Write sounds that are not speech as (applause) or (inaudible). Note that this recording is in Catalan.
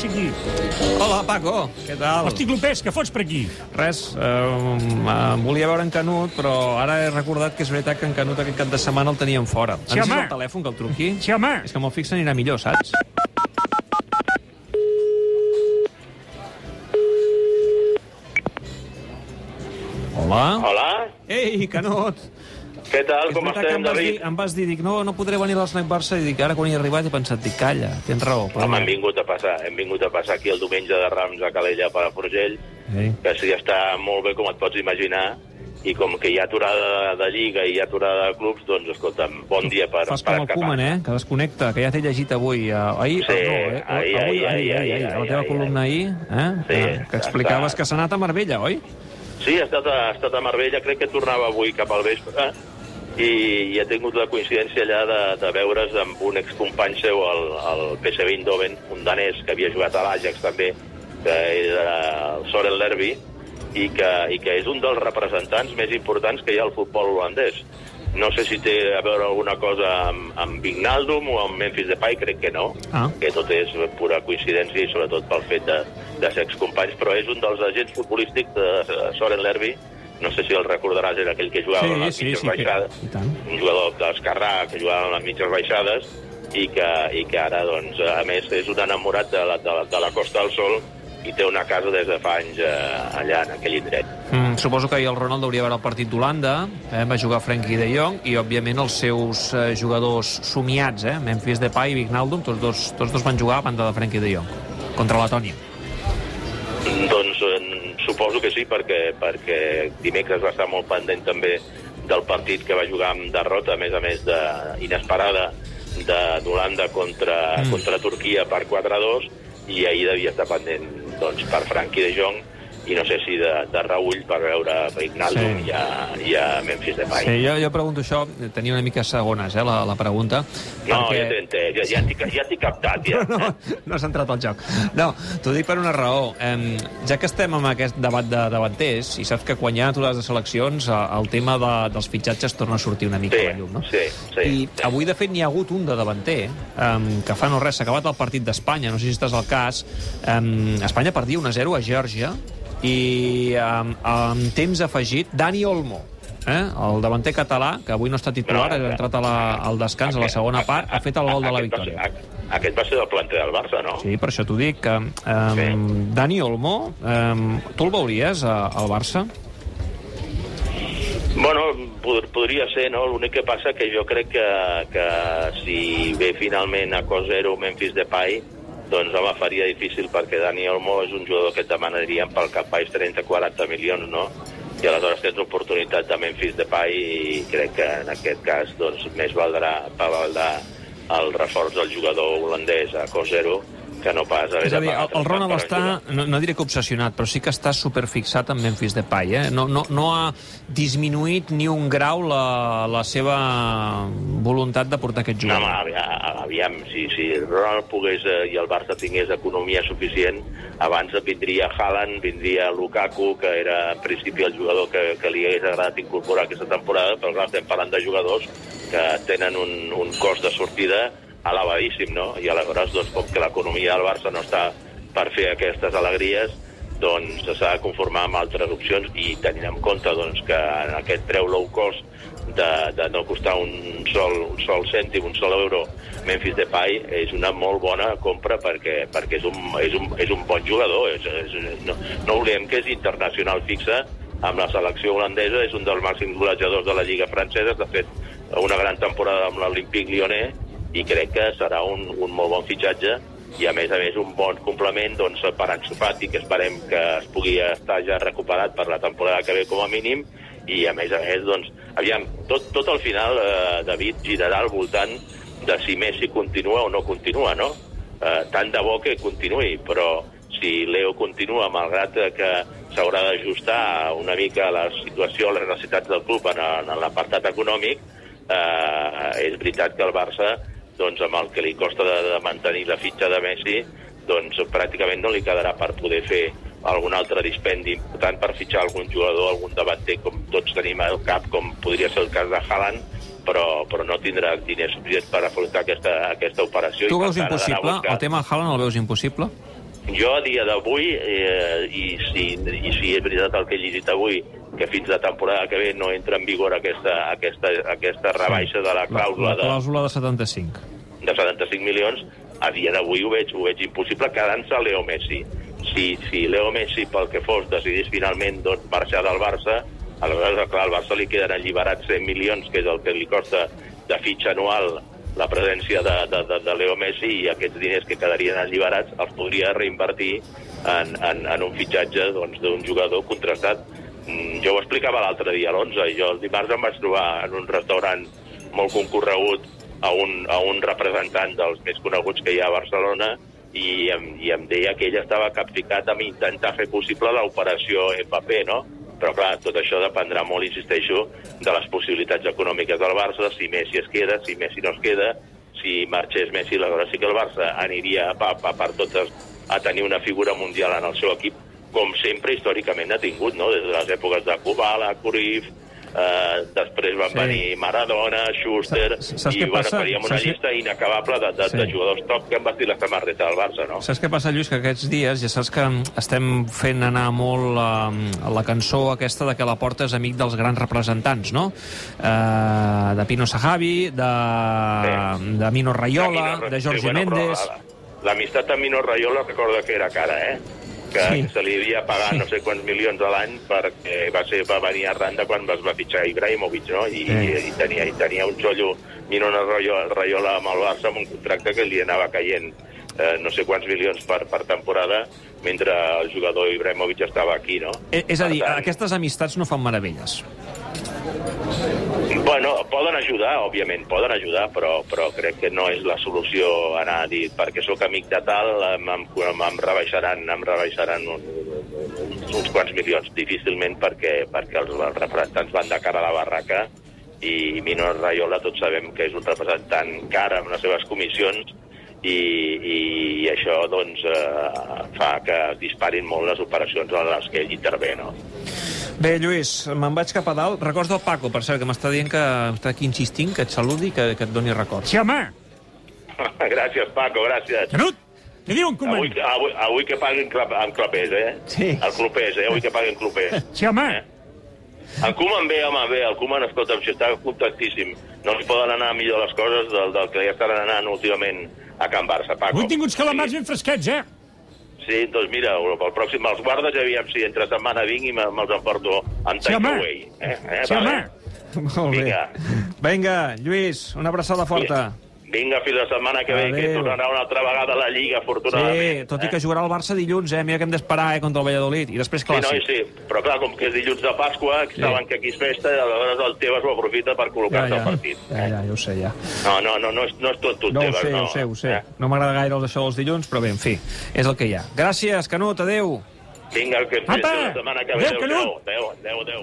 passi aquí. Hola, Paco, què tal? Hosti, Clopés, què fots per aquí? Res, eh, em volia veure en Canut, però ara he recordat que és veritat que en Canut aquest cap de setmana el teníem fora. Sí, Ens home. el telèfon, que el truqui? Sí, home. És que amb el fix anirà millor, saps? Hola? Hola, Ei, Canut! Què tal, com estem, em vas, dir, David? em vas dir, dic, no, no podré venir a l'Snack Barça, i dic, ara quan hi he arribat he pensat, dic, calla, tens raó. Però Home, no. hem vingut a passar, hem vingut a passar aquí el diumenge de Rams a Calella per a Forgell, Ei. que sí, està molt bé, com et pots imaginar, i com que hi ha aturada de Lliga i hi ha aturada de clubs, doncs, escolta'm, bon dia per, Fas per com el Koeman, eh? Que desconnecta, que ja t'he llegit avui. Eh, ahir, Sí, no, eh? ahir, ahir, ahir, ahir, la ahir, teva columna ahir, eh? Sí, que, que explicaves que s'ha anat a Marbella, oi? Sí, ha estat, ha estat a Marbella, crec que tornava avui cap al vespre, i, i he tingut la coincidència allà de, de veure's amb un excompany seu, el, el PSV Eindhoven, un danès que havia jugat a l'Ajax també, que era el Soren Lerby, i que, i que és un dels representants més importants que hi ha al futbol holandès. No sé si té a veure alguna cosa amb, amb Vignaldum o amb Memphis Depay, crec que no, Ah. que tot és pura coincidència i sobretot pel fet de, de ser excompanys, però és un dels agents futbolístics de Soren Lerby, no sé si el recordaràs, era aquell que jugava a les sí, mitges sí, que... baixades, tant. un jugador d'esquerrà que jugava a les mitges baixades i que, i que ara, doncs, a més, és un enamorat de la, de la, de la Costa del Sol i té una casa des de fa anys eh, allà, en aquell indret. Mm, suposo que ahir el Ronald hauria veure el partit d'Holanda, eh? va jugar Frenkie de Jong, i, òbviament, els seus eh, jugadors somiats, eh? Memphis Depay i Vignaldum, tots dos, tots dos van jugar a banda de Frenkie de Jong, contra Letònia. Doncs eh, suposo que sí, perquè, perquè dimecres va estar molt pendent també del partit que va jugar amb derrota, a més a més de inesperada, de- d'Holanda contra, Mm. contra Turquia per 4-2, i ahir devia estar pendent doncs, per Franqui de Jong, i no sé si de, de Raúl per veure Vignaldum Sí. i, a, i a Memphis Depay. Sí, jo, jo pregunto això, tenia una mica segones, eh, la, la pregunta. No, ja t'he ja, ja t'he ja captat, ja. (laughs) no, no has entrat al joc. No, t'ho dic per una raó. Eh, ja que estem amb aquest debat de davanters, i saps que quan hi ha aturades de seleccions, el tema de, dels fitxatges torna a sortir una mica Sí, a la llum, no? sí, sí. I avui, de fet, n'hi ha hagut un de davanter, eh, que fa no res, s'ha acabat el partit d'Espanya, no sé si estàs al cas. Eh, Espanya perdia 1-0 a Geòrgia, i eh, amb temps afegit, Dani Olmo, eh? el davanter català, que avui no està titular, No, ha entrat a la, al descans a la segona part, ha fet el gol de la Aquest va ser- victòria. Aquest va ser del planter del Barça, no? Sí, per això t'ho dic. Que, um, Sí. Dani Olmo, um, tu el veuries a, al Barça? Bueno, pod podria ser, no? L'únic que passa que jo crec que, que si ve finalment a Cosero Memphis Depay, doncs home, faria difícil perquè Dani Olmo és un jugador que et demanarien pel cap baix 30-40 milions, no? I aleshores tens oportunitat de Depay i crec que en aquest cas doncs, més valdrà, valdrà el reforç del jugador holandès a Cosero que no pas haver És a dir, el, el Ronald està, no, no diré que obsessionat, però sí que està superfixat en Memphis Depay. Eh? No, no, no ha disminuït ni un grau la, la seva voluntat de portar aquest No, home, jugador. aviam, si, si Ronald pogués eh, i el Barça tingués economia suficient, abans vindria Haaland, vindria Lukaku, que era en principi el jugador que, que li hagués agradat incorporar aquesta temporada, però clar, estem parlant de jugadors que tenen un, un cost de sortida elevadíssim, no? I aleshores, doncs, com que l'economia del Barça no està per fer aquestes alegries, doncs s'ha de conformar amb altres opcions i tenint en compte doncs, que en aquest preu low cost de, de no costar un sol, un sol cèntim, un sol euro, Memphis Depay és una molt bona compra perquè, perquè és, un, és, un, és un bon jugador. És, és, no, no oblidem que és internacional fixa amb la selecció holandesa, és un dels màxims golejadors de la Lliga francesa, ha fet una gran temporada amb l'Olympique Lyonnais i crec que serà un, un molt bon fitxatge i a més a més un bon complement doncs, per Ansu Fati, que esperem que es pugui estar ja recuperat per la temporada que ve com a mínim i a més a més, doncs, aviam, tot, tot al final, eh, David, girarà al voltant de si Messi continua o no continua, no? Eh, tant de bo que continuï, però si Leo continua, malgrat que s'haurà d'ajustar una mica a la situació, a les necessitats del club en, en l'apartat econòmic, eh, és veritat que el Barça, doncs, amb el que li costa de, de mantenir la fitxa de Messi, doncs pràcticament no li quedarà per poder fer algun altre dispendi important per fitxar algun jugador, algun davanter, com tots tenim al cap, com podria ser el cas de Haaland, però, però no tindrà diners suficients per afrontar aquesta, aquesta operació. Tu veus tant, impossible? El tema Haaland el veus impossible? Jo, a dia d'avui, eh, i, si, i si és veritat el que he llegit avui, que fins la temporada que ve no entra en vigor aquesta, aquesta, aquesta rebaixa de la La, clàusula la de, clàusula de 75. De 75 milions, a dia d'avui ho veig, ho veig impossible quedant-se Leo Messi. Si, si Leo Messi, pel que fos, decidís finalment doncs, marxar del Barça, aleshores, clar, al Barça li queden alliberats 100 milions, que és el que li costa de fitxa anual la presència de, de, de, de Leo Messi i aquests diners que quedarien alliberats els podria reinvertir en, en, en un fitxatge doncs, d'un jugador contrastat. Mm, Jo ho explicava l'altre dia, a l'11, jo el dimarts em vaig trobar en un restaurant molt concorregut a un, a un representant dels més coneguts que hi ha a Barcelona i em, i em deia que ell estava capficat amb intentar fer possible l'operació Mbappé, no? Però, clar, tot això dependrà molt, insisteixo, de les possibilitats econòmiques del Barça, si Messi es queda, si Messi no es queda, si marxés Messi, aleshores sí que el Barça aniria a, a per totes a tenir una figura mundial en el seu equip, com sempre històricament ha tingut, no? des de les èpoques de Kubala, Cruyff, eh, després van Sí. sí. venir Maradona, Schuster, Sa- saps i bueno, passa? faríem una Saps llista inacabable de, de, Sí. de jugadors top que han vestit la samarreta del Barça, no? Saps què passa, Lluís? Que aquests dies ja saps que estem fent anar molt eh, la cançó aquesta de que la porta és amic dels grans representants, no? Eh, de Pino Sahavi, de, de Mino Raiola, Mino- de Jorge sí, bueno, Méndez... la- L'amistat amb Mino Raiola recorda que era cara, eh? Que Sí. se li havia pagat Sí. no sé quants milions a l'any perquè va, ser, va venir arran de quan es va fitxar Ibrahimovic, no? I, Sí. i, i, tenia, i tenia un xollo Mino Raiola, Raiola amb el Barça amb un contracte que li anava caient eh, no sé quants milions per, per temporada mentre el jugador Ibrahimovic estava aquí, no? Eh, És a dir, tant, aquestes amistats no fan meravelles. Bueno, poden ajudar, òbviament, poden ajudar, però, però crec que no és la solució anar a dir perquè sóc amic de tal, em, em, em, rebaixaran, em rebaixaran un, uns quants milions. Difícilment perquè, perquè els, els representants van de cara a la barraca i Mino Raiola tots sabem que és un representant car amb les seves comissions i, i això doncs, eh, fa que disparin molt les operacions en les que ell intervé. No? Bé, Lluís, me'n vaig cap a dalt. Records del Paco, per cert, que m'està dient que està aquí insistint, que et saludi, que, que et doni records. Sí, home! (laughs) gràcies, Paco, gràcies. Canut! Què diu en Avui, avui, avui que paguin clap, amb clapers, eh? Sí. El clubers, eh? Avui que paguin clubers. (laughs) Sí, home! Eh? En Koeman bé, home, bé. El Koeman, escolta'm, si està contentíssim. No li poden anar millor les coses del, del que ja estan anant últimament a Can Barça, Paco. Avui tinc uns calamars ben fresquets, eh? Sí, doncs mira, pel pròxim me'ls guardes aviam si entre setmana vinc i me- me'ls emporto amb Sí, home. takeaway. Eh? Eh? Sí, home! Molt bé. Vinga. Vinga, Lluís, una abraçada forta. Vinga, fins la setmana que ve, que tornarà una altra vegada a la Lliga, Sí, afortunadament. tot i eh? que jugarà el Barça dilluns, eh? Mira que hem d'esperar, eh, contra el Valladolid. I després Sí, no, clàssic. sí, però clar, com que és dilluns de Pasqua, que Sí. saben que aquí és festa, i aleshores el Tebas ho aprofita per Ja, col·locar-se ja, al partit. ja, ja, ja ho sé, ja. No, no, no, no és, no és tot tu, No Tebas, sé, no. ho sé, ho sé. Eh? No m'agrada gaire els això dels dilluns, però bé, en fi, és el que hi ha. Gràcies, Canut, adeu. Vinga, que fins la setmana que ve. Adéu, Canut! adéu, adéu, adéu.